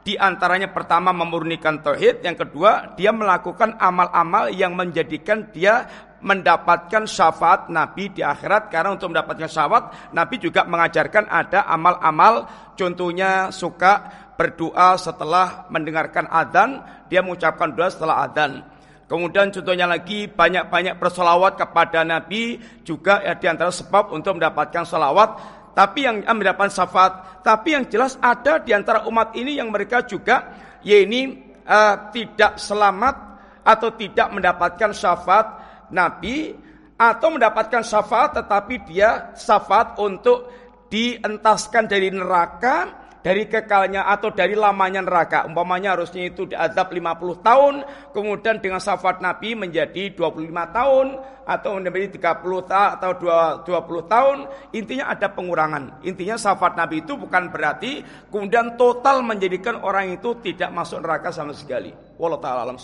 di antaranya pertama memurnikan tauhid, yang kedua dia melakukan amal-amal yang menjadikan dia mendapatkan syafaat Nabi di akhirat karena untuk mendapatkan syafaat Nabi juga mengajarkan ada amal-amal contohnya suka berdoa setelah mendengarkan adzan, dia mengucapkan doa setelah adzan. Kemudian contohnya lagi banyak-banyak bersolawat kepada Nabi juga ya, di antara sebab untuk mendapatkan solawat. Tapi yang mendapatkan syafaat, tapi yang jelas ada di antara umat ini yang mereka juga ya ini uh, tidak selamat atau tidak mendapatkan syafaat Nabi atau mendapatkan syafaat tetapi dia syafaat untuk dientaskan dari neraka dari kekalnya atau dari lamanya neraka. Umpamanya harusnya itu diazab 50 tahun, kemudian dengan syafaat Nabi menjadi 25 tahun atau menjadi 30 tahun atau 20 tahun. Intinya ada pengurangan. Intinya syafaat Nabi itu bukan berarti kemudian total menjadikan orang itu tidak masuk neraka sama sekali. Wallahu taala alam